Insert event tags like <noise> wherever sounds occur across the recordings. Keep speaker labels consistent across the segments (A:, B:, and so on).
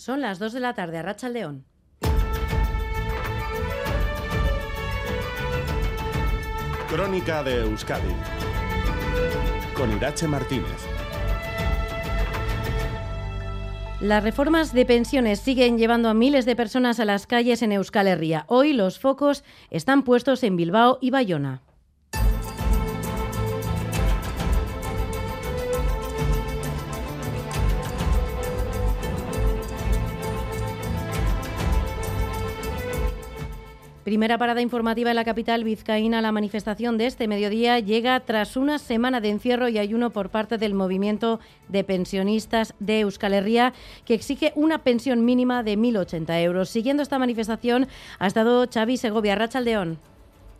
A: Son las 2 de la tarde a Racha León.
B: Crónica de Euskadi con Irache Martínez.
A: Las reformas de pensiones siguen llevando a miles de personas a las calles en Euskal Herria. Hoy los focos están puestos en Bilbao y Bayona. Primera parada informativa en la capital vizcaína. La manifestación de este mediodía llega tras una semana de encierro y ayuno por parte del movimiento de pensionistas de Euskal Herria, que exige una pensión mínima de 1.080 euros. Siguiendo esta manifestación ha estado Xavi Segovia, Rachaldeón.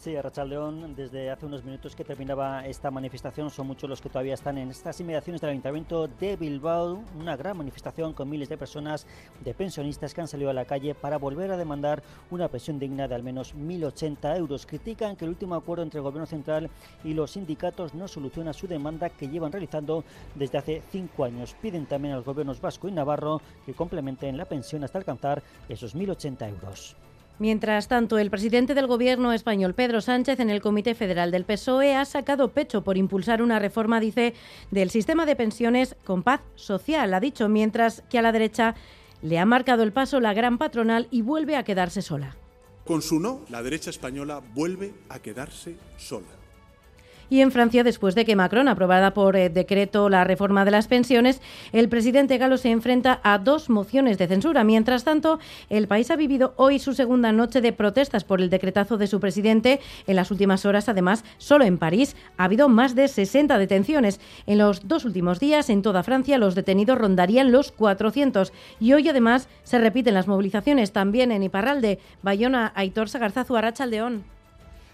C: Sí, León, desde hace unos minutos que terminaba esta manifestación, son muchos los que todavía están en estas inmediaciones del Ayuntamiento de Bilbao, una gran manifestación con miles de personas, de pensionistas que han salido a la calle para volver a demandar una pensión digna de al menos 1.080 euros. Critican que el último acuerdo entre el Gobierno Central y los sindicatos no soluciona su demanda que llevan realizando desde hace cinco años. Piden también a los gobiernos vasco y navarro que complementen la pensión hasta alcanzar esos 1.080 euros.
A: Mientras tanto, el presidente del Gobierno español, Pedro Sánchez, en el Comité Federal del PSOE, ha sacado pecho por impulsar una reforma, dice, del sistema de pensiones con paz social, ha dicho, mientras que a la derecha le ha marcado el paso la gran patronal y vuelve a quedarse sola.
D: Con su no, la derecha española vuelve a quedarse sola.
A: Y en Francia, después de que Macron aprobara por eh, decreto la reforma de las pensiones, el presidente galo se enfrenta a dos mociones de censura. Mientras tanto, el país ha vivido hoy su segunda noche de protestas por el decretazo de su presidente. En las últimas horas, además, solo en París ha habido más de 60 detenciones. En los dos últimos días, en toda Francia, los detenidos rondarían los 400. Y hoy, además, se repiten las movilizaciones también en Iparralde, Bayona, Aitor Sagarzazu, Arrachaldeón.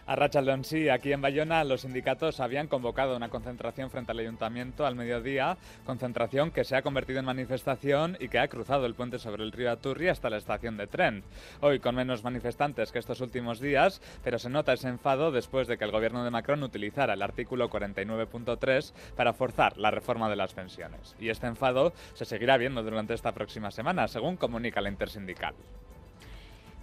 E: A Rachaldeón sí, aquí en Bayona los sindicatos habían convocado una concentración frente al ayuntamiento al mediodía, concentración que se ha convertido en manifestación y que ha cruzado el puente sobre el río Aturri hasta la estación de tren. Hoy con menos manifestantes que estos últimos días, pero se nota ese enfado después de que el gobierno de Macron utilizara el artículo 49.3 para forzar la reforma de las pensiones. Y este enfado se seguirá viendo durante esta próxima semana, según comunica la intersindical.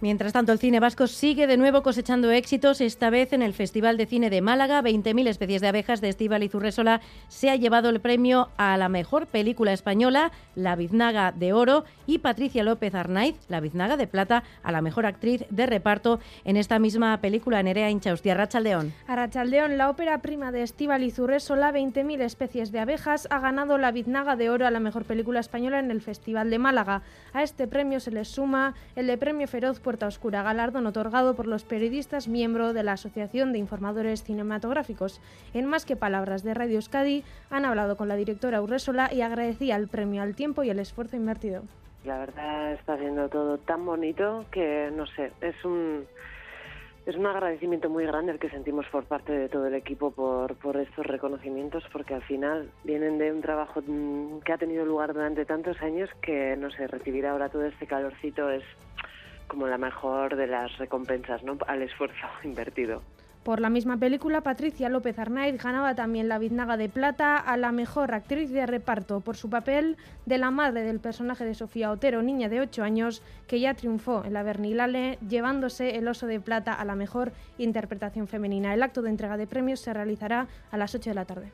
A: Mientras tanto, el cine vasco sigue de nuevo cosechando éxitos, esta vez en el Festival de Cine de Málaga. 20.000 especies de abejas de Estíbal y Zurresola se ha llevado el premio a la mejor película española, La Biznaga de Oro, y Patricia López Arnaiz, La Biznaga de Plata, a la mejor actriz de reparto en esta misma película, Nerea Inchausti. Arrachaldeón.
F: Arrachaldeón, la ópera prima de Estíbal y Zurresola, 20.000 especies de abejas, ha ganado La Biznaga de Oro a la mejor película española en el Festival de Málaga. A este premio se le suma el de Premio Feroz Puerta Oscura, galardón otorgado por los periodistas miembro de la Asociación de Informadores Cinematográficos. En Más que Palabras de Radio Euskadi han hablado con la directora Urresola y agradecía el premio al tiempo y el esfuerzo invertido.
G: La verdad está siendo todo tan bonito que, no sé, es un es un agradecimiento muy grande el que sentimos por parte de todo el equipo por, por estos reconocimientos, porque al final vienen de un trabajo mm, que ha tenido lugar durante tantos años que, no sé, recibir ahora todo este calorcito es como la mejor de las recompensas ¿no? al esfuerzo <laughs> invertido.
F: Por la misma película, Patricia López Arnaiz ganaba también la Biznaga de Plata a la mejor actriz de reparto por su papel de la madre del personaje de Sofía Otero, niña de 8 años, que ya triunfó en la Bernilale, llevándose el Oso de Plata a la mejor interpretación femenina. El acto de entrega de premios se realizará a las 8 de la tarde.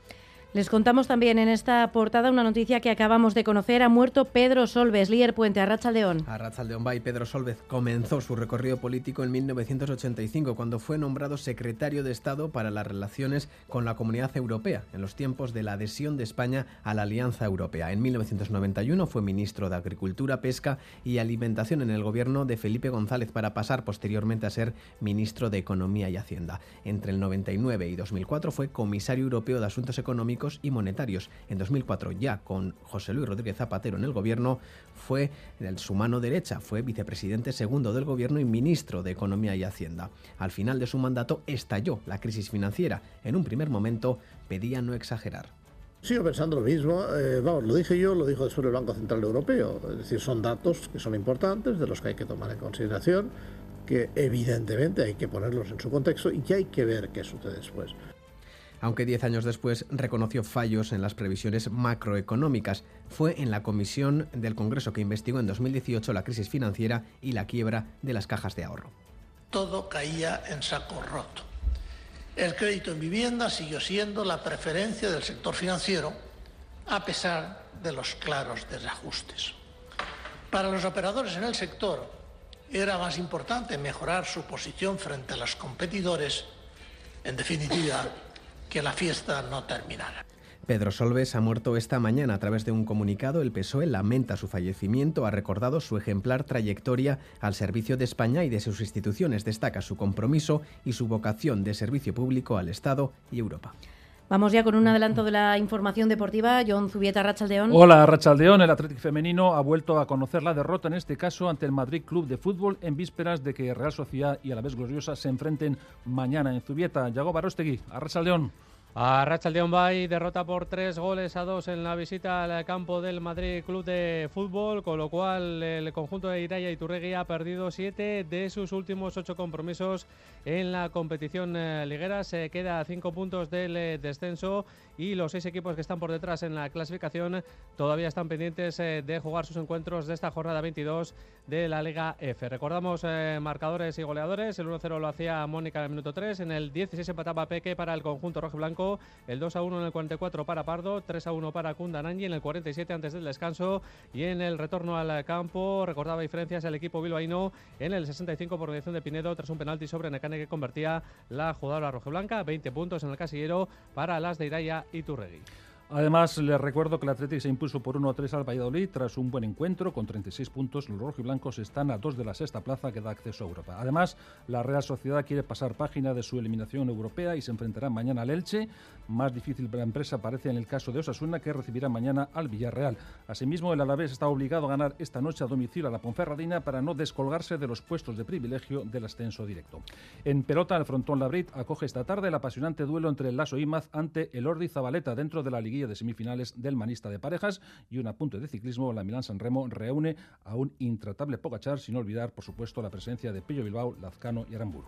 A: Les contamos también en esta portada una noticia que acabamos de conocer. Ha muerto Pedro Solves, líder puente, a León.
H: A León y Pedro Solves comenzó su recorrido político en 1985, cuando fue nombrado secretario de Estado para las relaciones con la Comunidad Europea, en los tiempos de la adhesión de España a la Alianza Europea. En 1991 fue ministro de Agricultura, Pesca y Alimentación en el gobierno de Felipe González, para pasar posteriormente a ser ministro de Economía y Hacienda. Entre el 99 y 2004 fue comisario europeo de Asuntos Económicos y monetarios. En 2004, ya con José Luis Rodríguez Zapatero en el gobierno, fue su mano derecha, fue vicepresidente segundo del gobierno y ministro de Economía y Hacienda. Al final de su mandato estalló la crisis financiera. En un primer momento pedía no exagerar.
I: Sigo pensando lo mismo, eh, vamos, lo dije yo, lo dijo después el Banco Central Europeo, es decir, son datos que son importantes, de los que hay que tomar en consideración, que evidentemente hay que ponerlos en su contexto y que hay que ver qué sucede después.
H: Aunque diez años después reconoció fallos en las previsiones macroeconómicas. Fue en la comisión del Congreso que investigó en 2018 la crisis financiera y la quiebra de las cajas de ahorro.
I: Todo caía en saco roto. El crédito en vivienda siguió siendo la preferencia del sector financiero, a pesar de los claros desajustes. Para los operadores en el sector, era más importante mejorar su posición frente a los competidores, en definitiva, que la fiesta no terminara.
H: Pedro Solves ha muerto esta mañana. A través de un comunicado, el PSOE lamenta su fallecimiento, ha recordado su ejemplar trayectoria al servicio de España y de sus instituciones, destaca su compromiso y su vocación de servicio público al Estado y Europa.
A: Vamos ya con un adelanto de la información deportiva. John Zubieta, Rachaldeón.
J: Hola, Rachaldeón. El Atlético Femenino ha vuelto a conocer la derrota, en este caso ante el Madrid Club de Fútbol, en vísperas de que Real Sociedad y a la vez Gloriosa se enfrenten mañana en Zubieta. Yago Barostegui, a Rachaldeón.
K: A Rachaldeón Bay derrota por tres goles a dos en la visita al campo del Madrid Club de Fútbol, con lo cual el conjunto de Iraya y Turregui ha perdido siete de sus últimos ocho compromisos en la competición eh, liguera. Se queda cinco puntos del eh, descenso y los seis equipos que están por detrás en la clasificación todavía están pendientes eh, de jugar sus encuentros de esta jornada 22 de la Liga F. Recordamos marcadores y goleadores. El 1-0 lo hacía Mónica en el minuto 3. En el 16 empataba Peque para el conjunto rojo blanco el 2 a 1 en el 44 para Pardo, 3 a 1 para Kundanangi en el 47 antes del descanso y en el retorno al campo recordaba diferencias el equipo bilbaíno en el 65 por mediación de Pinedo tras un penalti sobre Necane que convertía la jugadora rojiblanca, 20 puntos en el casillero para las de Iraya y Turregui.
J: Además, les recuerdo que el Atlético se impuso por 1-3 al Valladolid tras un buen encuentro con 36 puntos. Los rojiblancos están a dos de la sexta plaza que da acceso a Europa. Además, la Real Sociedad quiere pasar página de su eliminación europea y se enfrentará mañana al Elche. Más difícil para la empresa parece en el caso de Osasuna, que recibirá mañana al Villarreal. Asimismo, el Alavés está obligado a ganar esta noche a domicilio a la Ponferradina para no descolgarse de los puestos de privilegio del ascenso directo. En pelota, el frontón Labrit acoge esta tarde el apasionante duelo entre el Lasso Imaz ante el Ordi Zabaleta dentro de la liguilla de semifinales del manista de parejas y un apunte de ciclismo, la Milán San Remo reúne a un intratable Pogachar, sin olvidar, por supuesto, la presencia de Pello Bilbao, Lazcano y Aramburu.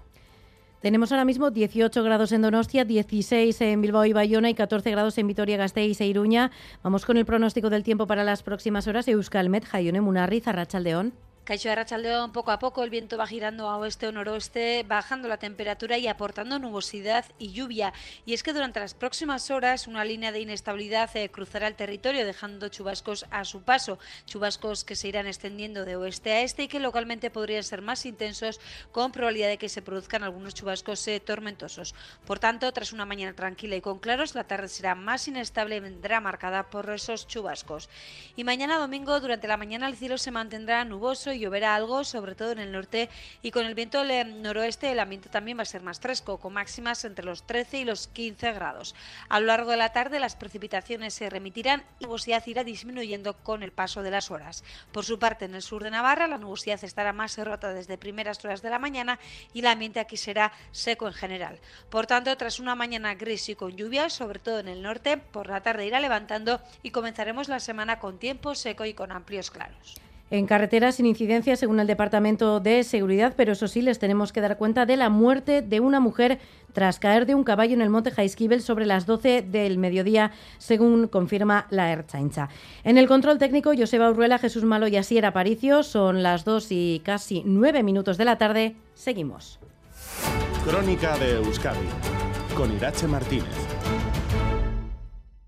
A: Tenemos ahora mismo 18 grados en Donostia, 16 en Bilbao y Bayona y 14 grados en Vitoria-Gasteiz e Iruña. Vamos con el pronóstico del tiempo para las próximas horas. Euskalmet, Jaione Munarri, Zarrachaldeón.
L: Caixo de Rachaldeón, poco a poco el viento va girando a oeste o noroeste, bajando la temperatura y aportando nubosidad y lluvia. Y es que durante las próximas horas una línea de inestabilidad eh, cruzará el territorio dejando chubascos a su paso. Chubascos que se irán extendiendo de oeste a este y que localmente podrían ser más intensos con probabilidad de que se produzcan algunos chubascos eh, tormentosos. Por tanto, tras una mañana tranquila y con claros, la tarde será más inestable y vendrá marcada por esos chubascos. Y mañana domingo durante la mañana el cielo se mantendrá nuboso lloverá algo, sobre todo en el norte, y con el viento del noroeste el ambiente también va a ser más fresco, con máximas entre los 13 y los 15 grados. A lo largo de la tarde las precipitaciones se remitirán y la nubosidad irá disminuyendo con el paso de las horas. Por su parte, en el sur de Navarra la nubosidad estará más rota desde primeras horas de la mañana y el ambiente aquí será seco en general. Por tanto, tras una mañana gris y con lluvia, sobre todo en el norte, por la tarde irá levantando y comenzaremos la semana con tiempo seco y con amplios claros
A: en carreteras sin incidencia según el Departamento de Seguridad, pero eso sí, les tenemos que dar cuenta de la muerte de una mujer tras caer de un caballo en el monte Jaisquivel sobre las 12 del mediodía, según confirma la Erchaincha. En el control técnico, Joseba Urruela, Jesús Malo y Asier Aparicio, son las 2 y casi 9 minutos de la tarde. Seguimos.
B: Crónica de Euskadi, con Irache Martínez.